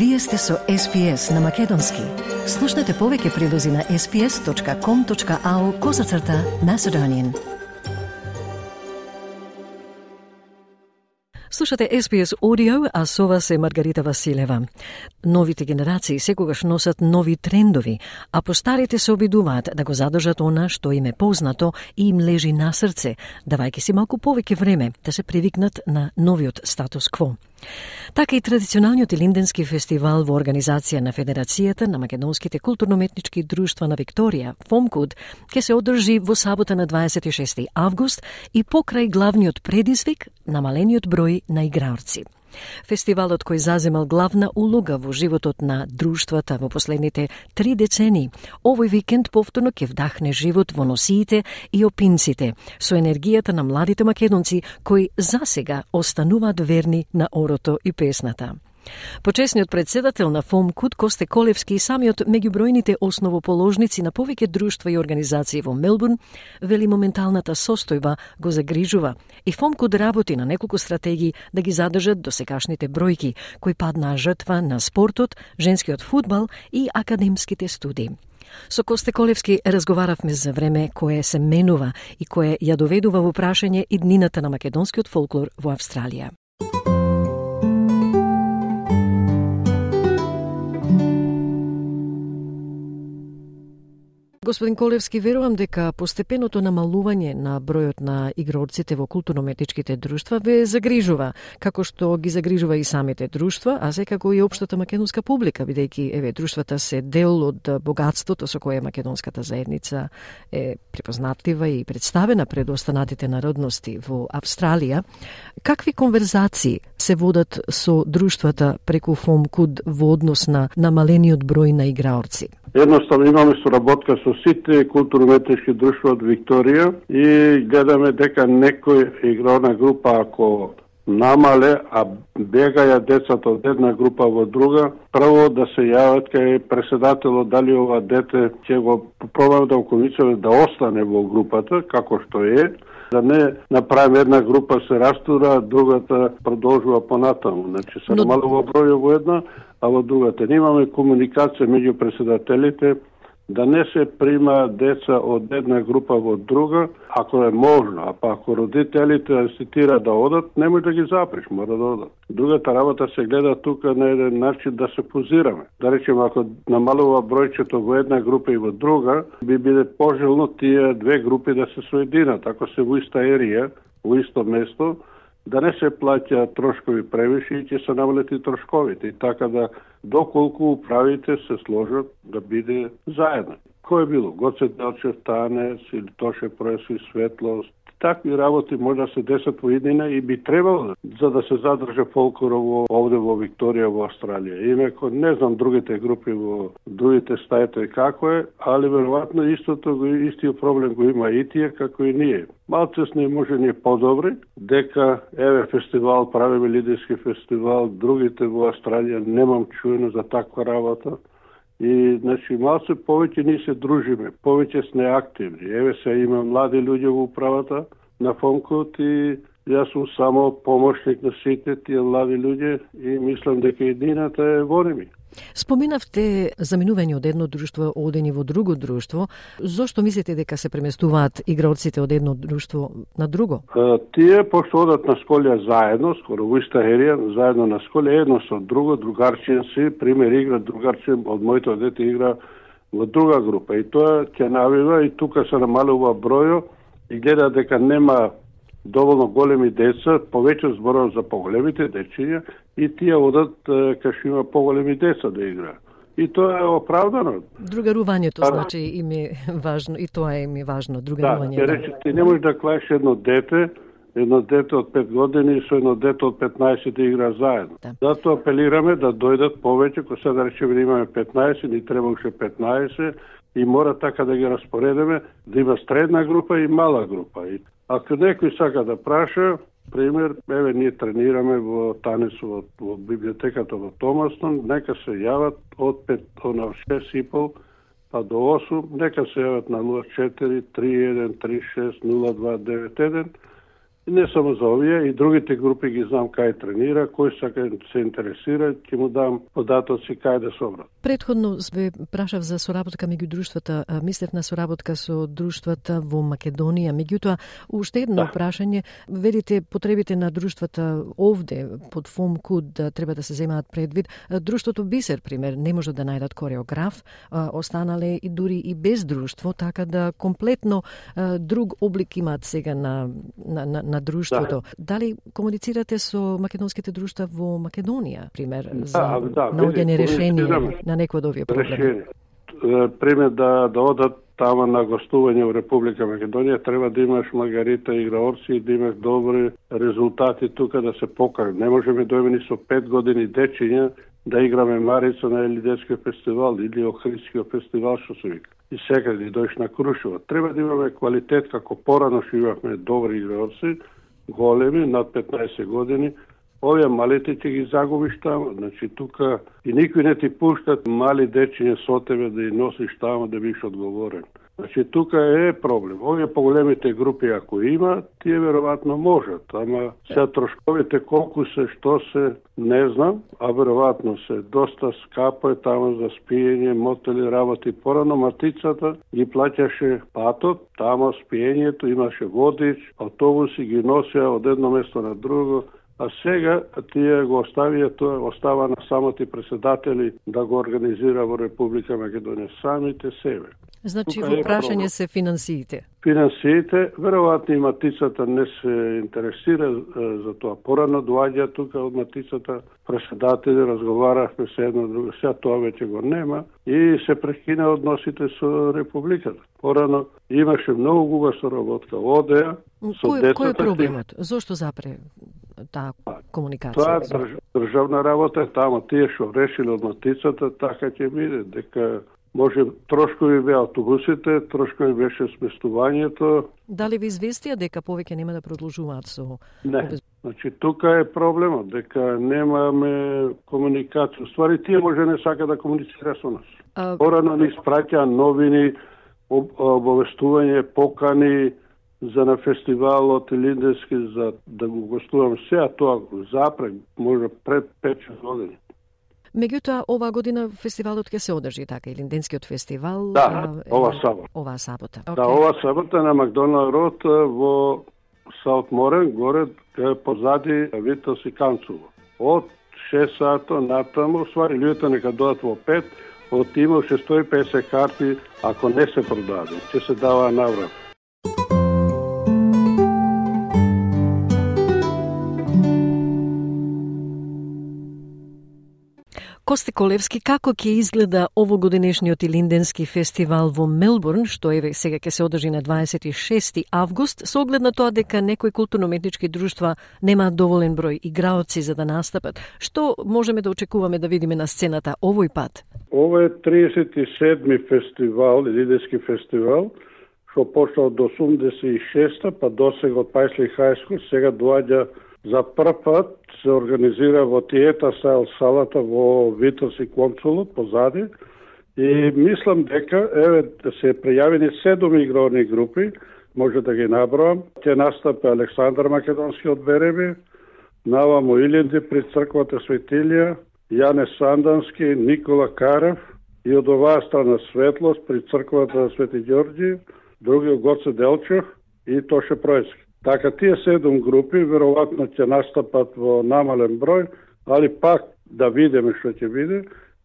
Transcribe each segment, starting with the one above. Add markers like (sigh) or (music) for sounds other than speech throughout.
Вие сте со SPS на Македонски. Слушнете повеќе прилози на sps.com.au козацрта Macedonian. Слушате SPS Audio, а со вас е Маргарита Василева. Новите генерации секогаш носат нови трендови, а постарите се обидуваат да го задржат она што им е познато и им лежи на срце, давајќи си малку повеќе време да се привикнат на новиот статус кво. Така и традиционалниот Илинденски фестивал во организација на Федерацијата на македонските културно-метнички друштва на Викторија, ФОМКУД, ќе се одржи во сабота на 26 август и покрај главниот предизвик намалениот број на играорци. Фестивалот кој заземал главна улога во животот на друштвата во последните три децени, овој викенд повторно ќе вдахне живот во носиите и опинците, со енергијата на младите македонци кои засега остануваат верни на орото и песната. Почесниот председател на ФОМ Кут Косте Колевски и самиот меѓу бројните основоположници на повеќе друштва и организации во Мелбурн вели моменталната состојба го загрижува и ФОМ Кут работи на неколку стратегии да ги задржат до секашните бројки кои паднаа жртва на спортот, женскиот фудбал и академските студии. Со Косте Колевски разговаравме за време кое се менува и кое ја доведува во прашање и днината на македонскиот фолклор во Австралија. Господин Колевски, верувам дека постепеното намалување на бројот на играорците во културно-метичките друштва ве загрижува, како што ги загрижува и самите друштва, а секако и општата македонска публика, бидејќи еве друштвата се дел од богатството со кое македонската заедница е препознатлива и представена пред останатите народности во Австралија. Какви конверзации се водат со друштвата преку ФОМКУД во однос на намалениот број на играорци? Едноставно имаме соработка со сите културно-метнички друштва од Викторија и гледаме дека некој игрона група ако намале, а бегаја децата од една група во друга, прво да се јават кај преседателот дали ова дете ќе го пробаме да го да остане во групата, како што е, да не направиме една група се растура, другата продолжува понатаму. Значи се намалува број во една, а во другата. Немаме комуникација меѓу председателите, да не се прима деца од една група во друга, ако е можно, а па ако родителите инсистира да одат, немој да ги запреш, мора да одат. Другата работа се гледа тука на еден начин да се позираме. Да речем, ако намалува бројчето во една група и во друга, би биде пожелно тие две групи да се соединат. Ако се во иста ерија, во исто место, да не се плаќа трошкови превише и ќе се навлети трошковите. И така да доколку управите се сложат да биде заедно. Кој е било? Гоце Делчев Танес или Тоше Проеси Светлост, такви работи може да се десат во иднина и би требало за да се задржа фолклорово овде во Викторија во Австралија. Инако не знам другите групи во другите стаите како е, али веројатно истото го истиот проблем го има и тие како и ние. Малце сме може ни подобри, дека еве фестивал правиме лидерски фестивал, другите во Австралија немам чуено за таква работа. И, значи, малце повеќе ни се дружиме, повеќе сме активни. Еве се има млади луѓе во управата на Фонкот и јас сум само помошник на сите тие млади луѓе и мислам дека едината е во ми. Споменавте заминување од едно друштво одени во друго друштво. Зошто мислите дека се преместуваат играоците од едно друштво на друго? Тие пошто одат на школја заедно, скоро во иста ерија, заедно на школја, едно со друго, другарчен си, пример игра другарчен од моето дете игра во друга група. И тоа ќе навива и тука се намалува бројо и гледа дека нема доволно големи деца, повеќе зборува за поголемите дечиња и тие одат кај што има поголеми деца да играат. И тоа е оправдано. Другарувањето, а, значи, им е важно, и тоа е им е важно, другарување. Да, рече, ти не можеш да клаеш едно дете, едно дете од 5 години со едно дете од 15 да игра заедно. Да. Затоа апелираме да дојдат повеќе, кој сега да речеме да имаме 15, ни треба уште 15, и мора така да ги распоредиме, да има средна група и мала група. И ако некој сака да праша, пример, еве ние тренираме во Танес во, во библиотеката во Томастон, нека се јават од 5 на 6 и пол па до 8, нека се јават на 04 31 36 0291 И не само за овие, и другите групи ги знам кај тренира, кој сака се интересира, ќе му дам податоци кај да се обрат. Предходно ве прашав за соработка меѓу друштвата, мислев на соработка со друштвата во Македонија. Меѓутоа, уште едно да. прашање, велите потребите на друштвата овде под ФОМКУ да треба да се земаат предвид. Друштвото Бисер, пример, не може да најдат кореограф, останале и дури и без друштво, така да комплетно друг облик имаат сега на, на, на, на друштвото. Да. Дали комуницирате со македонските друштва во Македонија, пример, да, за да, да, наоѓање решение на некој од овие проблеми? Пример да, да одат тама на гостување во Република Македонија треба да имаш Маргарита играорци и да имаш добри резултати тука да се покаже. Не можеме да ни со пет години дечиња да играме Марица на Елидетскиот фестивал или Охридскиот фестивал што се вика. И сега да дојш на Крушево. Треба да имаме квалитет како порано што имавме добри играорци, големи, над 15 години, овие малите ќе ги загубиш таму. Значи тука и никој не ти пуштат мали дечиња со тебе да ја носиш таму да биш одговорен. Значи тука е проблем. Овие поголемите групи ако има, тие веројатно можат, ама се трошковите колку се, што се, не знам, а веројатно се доста скапо е таму за спиење, мотели работи. Порано матицата ги плаќаше патот, таму спиењето, имаше водич, автобуси ги носеа од едно место на друго, а сега тие го оставија тоа остава на самоти председатели да го организира во Република Македонија самите себе. Значи во прашање се финансиите. Финансиите, веројатно и матицата не се интересира за тоа. Порано доаѓа тука од матицата председатели, разговаравме се едно друго, сега тоа веќе го нема и се прекина односите со Републиката. Порано имаше многу губа соработка. Одеа со кој, децата. Кој е проблемот? Зошто запре таа комуникација? Тоа држ, државна работа е тамо. Тие што решили од матицата, така ќе биде. Дека може трошкови беа автобусите, трошкови беше сместувањето. Дали ви известија дека повеќе нема да продолжуваат со... Не, значи тука е проблемот, дека немаме комуникација. Ствари, тие може не сака да комуницира со нас. А... Порано ни спраќа новини, обовестување, покани, за на фестивалот Линденски за да го гостувам сега тоа запред може пред 5 години. Меѓутоа, ова година фестивалот ќе се одржи, така, Линденскиот фестивал? Да, а, ова сабота. Ова сабота. Okay. Да, ова сабота на Макдоналд Род во Саут Морен, горе позади Витос и Канцово. Од 6 сато натаму, свари луѓето нека додат во 5, од има 650 карти, ако не се продаде, ќе се дава наврат. Косте Колевски, како ќе изгледа овогодинешниот Илинденски фестивал во Мелбурн, што еве сега ќе се одржи на 26 август, со оглед на тоа дека некои културно-метнички друштва немаат доволен број играоци за да настапат. Што можеме да очекуваме да видиме на сцената овој пат? Ова е 37-ми фестивал, Илинденски фестивал, што почна од 86-та, па до сега од Пайсли Хајско, сега доаѓа За прв пат се организира во Тиета Сајл салата во Витос и Консулот позади и мислам дека еве да се пријавени седум игровни групи, може да ги наброам. Ќе настапи Александар Македонски од Береби, Нава Моилинди при црквата Светилија, Јане Сандански, Никола Карев и од оваа страна Светлост при црквата Свети Ѓорѓи, другиот Гоце Делчев и Тоше Пројски. Така тие седум групи веројатно ќе настапат во намален број, али пак да видиме што ќе биде.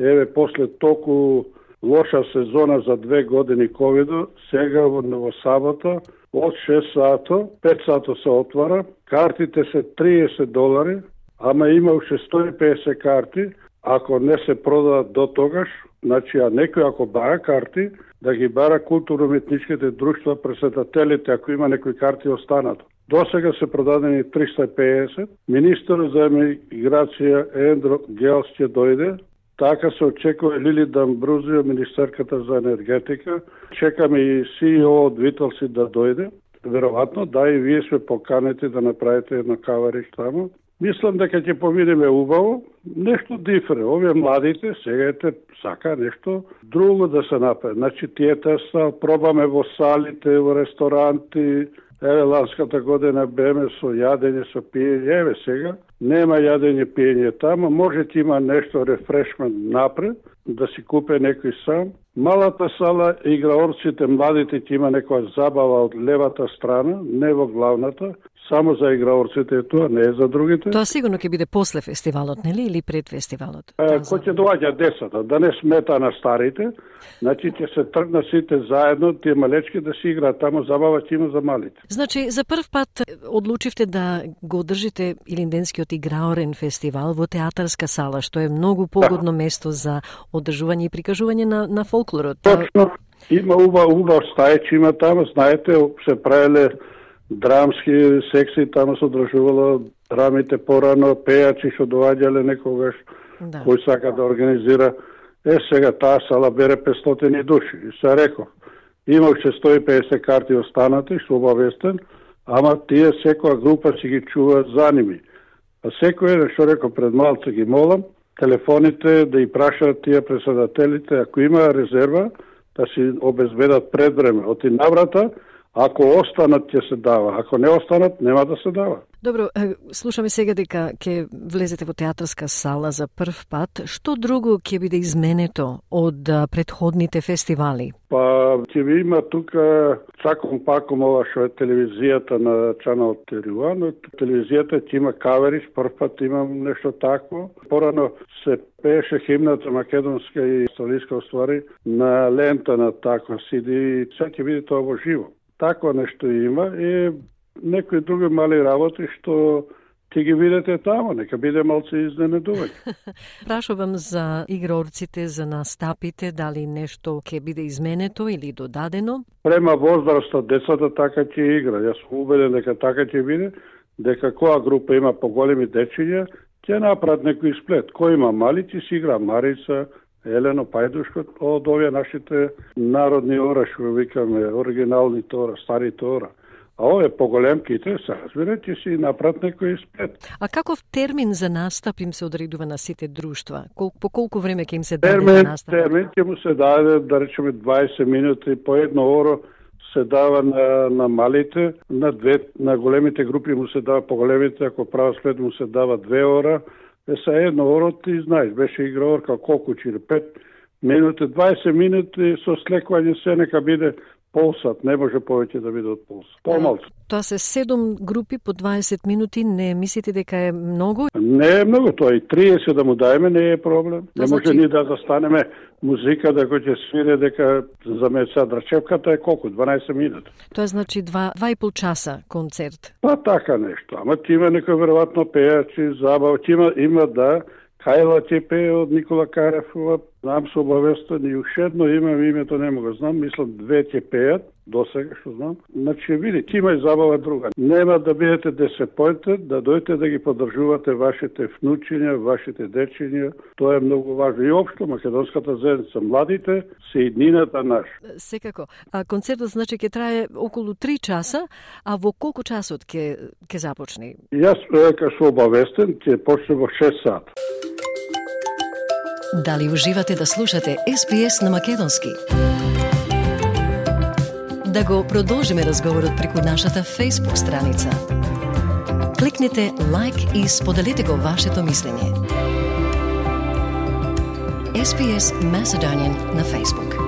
Еве после току лоша сезона за две години ковидо, сега во, во сабота од 6 сато, 5 сато се отвара, картите се 30 долари, ама има уште 150 карти, ако не се продадат до тогаш, значи а некој ако бара карти, да ги бара културно-метничките друштва, преседателите, ако има некои карти останат. До сега се продадени 350. Министерот за миграција Ендро Гелс ќе дојде. Така се очекува Лили Дамбрузио, министерката за енергетика. Чекаме и CEO од Виталси да дојде. Веројатно, да, и вие сме поканети да направите едно кавариш таму. Мислам дека ќе поминеме убаво, нешто дифре. Овие младите сега ете сака нешто друго да се направи. Значи тиета са, пробаме во салите, во ресторанти, Еве, ланската година беме со јадење, со пиење, еве сега, нема јадење, пиење тама, може ти има нешто рефрешмент напред, да си купе некој сам. Малата сала, играорците, младите ќе има некоја забава од левата страна, не во главната, само за играорците е тоа, не е за другите. Тоа сигурно ќе биде после фестивалот, нели, или пред фестивалот? Е, кој ќе доаѓа децата, да не смета на старите, значи ќе се тргна сите заедно, тие малечки да си играат тамо, забава ќе има за малите. Значи, за прв пат одлучивте да го одржите Илинденскиот играорен фестивал во театарска сала, што е многу погодно да. место за одржување и прикажување на, на фолклорот. Точно. Има уба, уба стајчи има таму, знаете, се правеле драмски секции, таму се одржувало драмите порано, пејачи што доаѓале некогаш, да. кој сака да организира. Е, сега таа сала бере 500 души. И се реко, имав 150 карти останати, што обавестен, ама тие секоја група си ги чува за ними. А секој еден што реко пред малце ги молам, телефоните да и прашаат тие председателите, ако има резерва, да си обезбедат пред време. Оти наврата, Ако останат ќе се дава, ако не останат нема да се дава. Добро, слушаме сега дека ќе влезете во театарска сала за прв пат. Што друго ќе биде изменето од предходните фестивали? Па ќе ви има тука чаком паком ова што е телевизијата на Channel 31. Телевизијата ќе има кавериш, прв пат имам нешто такво. Порано се пееше химната македонска и столиска ствари на лента на таква CD. Сега ќе видите тоа во живо такво нешто има и некои други мали работи што ќе ги видите тамо, нека биде малце изненедување. Прашувам (laughs) за игрорците, за настапите, дали нешто ќе биде изменето или додадено? Према возраста децата така ќе игра. Јас сум убеден дека така ќе биде, дека која група има поголеми дечиња, ќе направат некој сплет. Кој има мали, ќе си игра Марица, Елено Пајдушко од овие нашите народни ора, што викаме, оригиналните ора, старите ора. А овие поголемките, се разбирате, си направат некој спет. А каков термин за настап им се одредува на сите друштва? Кол, по колку време ќе им се даде термин, настап? Термин ќе му се даде, да речеме, 20 минути по едно оро се дава на, на малите, на две, на големите групи му се дава по големите, ако право след му се дава две ора, е са едно орот и знаеш, беше играорка колку чири, пет минути, 20 минути со слекување се нека биде полсат, не може повеќе да биде од полсат. Помалку. Тоа се 7 групи по 20 минути, не мислите дека е многу? Не е многу, тоа и 30 да му даеме не е проблем. Тоа не може значи... ни да застанеме музика да го ќе свире дека за меса драчевката е колку 12 минути. Тоа значи 2 2 и пол часа концерт. Па така нешто. Ама ти има некој веројатно пејачи, забава, ти има има да Кајла ќе пее од Никола Карефова, знам со обавестен и уште едно име, името не мога знам, мислам две ќе пеат, до сега што знам. Значи, видите, има и забава друга. Нема да бидете десепојте, да дојдете да ги поддржувате вашите внучиња, вашите дечиња. Тоа е многу важно. И општо македонската заедница, младите, се иднината наш. Секако. А концертот значи ќе трае околу 3 часа, а во колку часот ќе ќе започне? Јас сум обавестен, ќе почне во 6 сат. Дали уживате да слушате SPS на Македонски? Да го продолжиме разговорот преку нашата Facebook страница. Кликнете лайк и споделете го вашето мислење. SPS Macedonian на Facebook.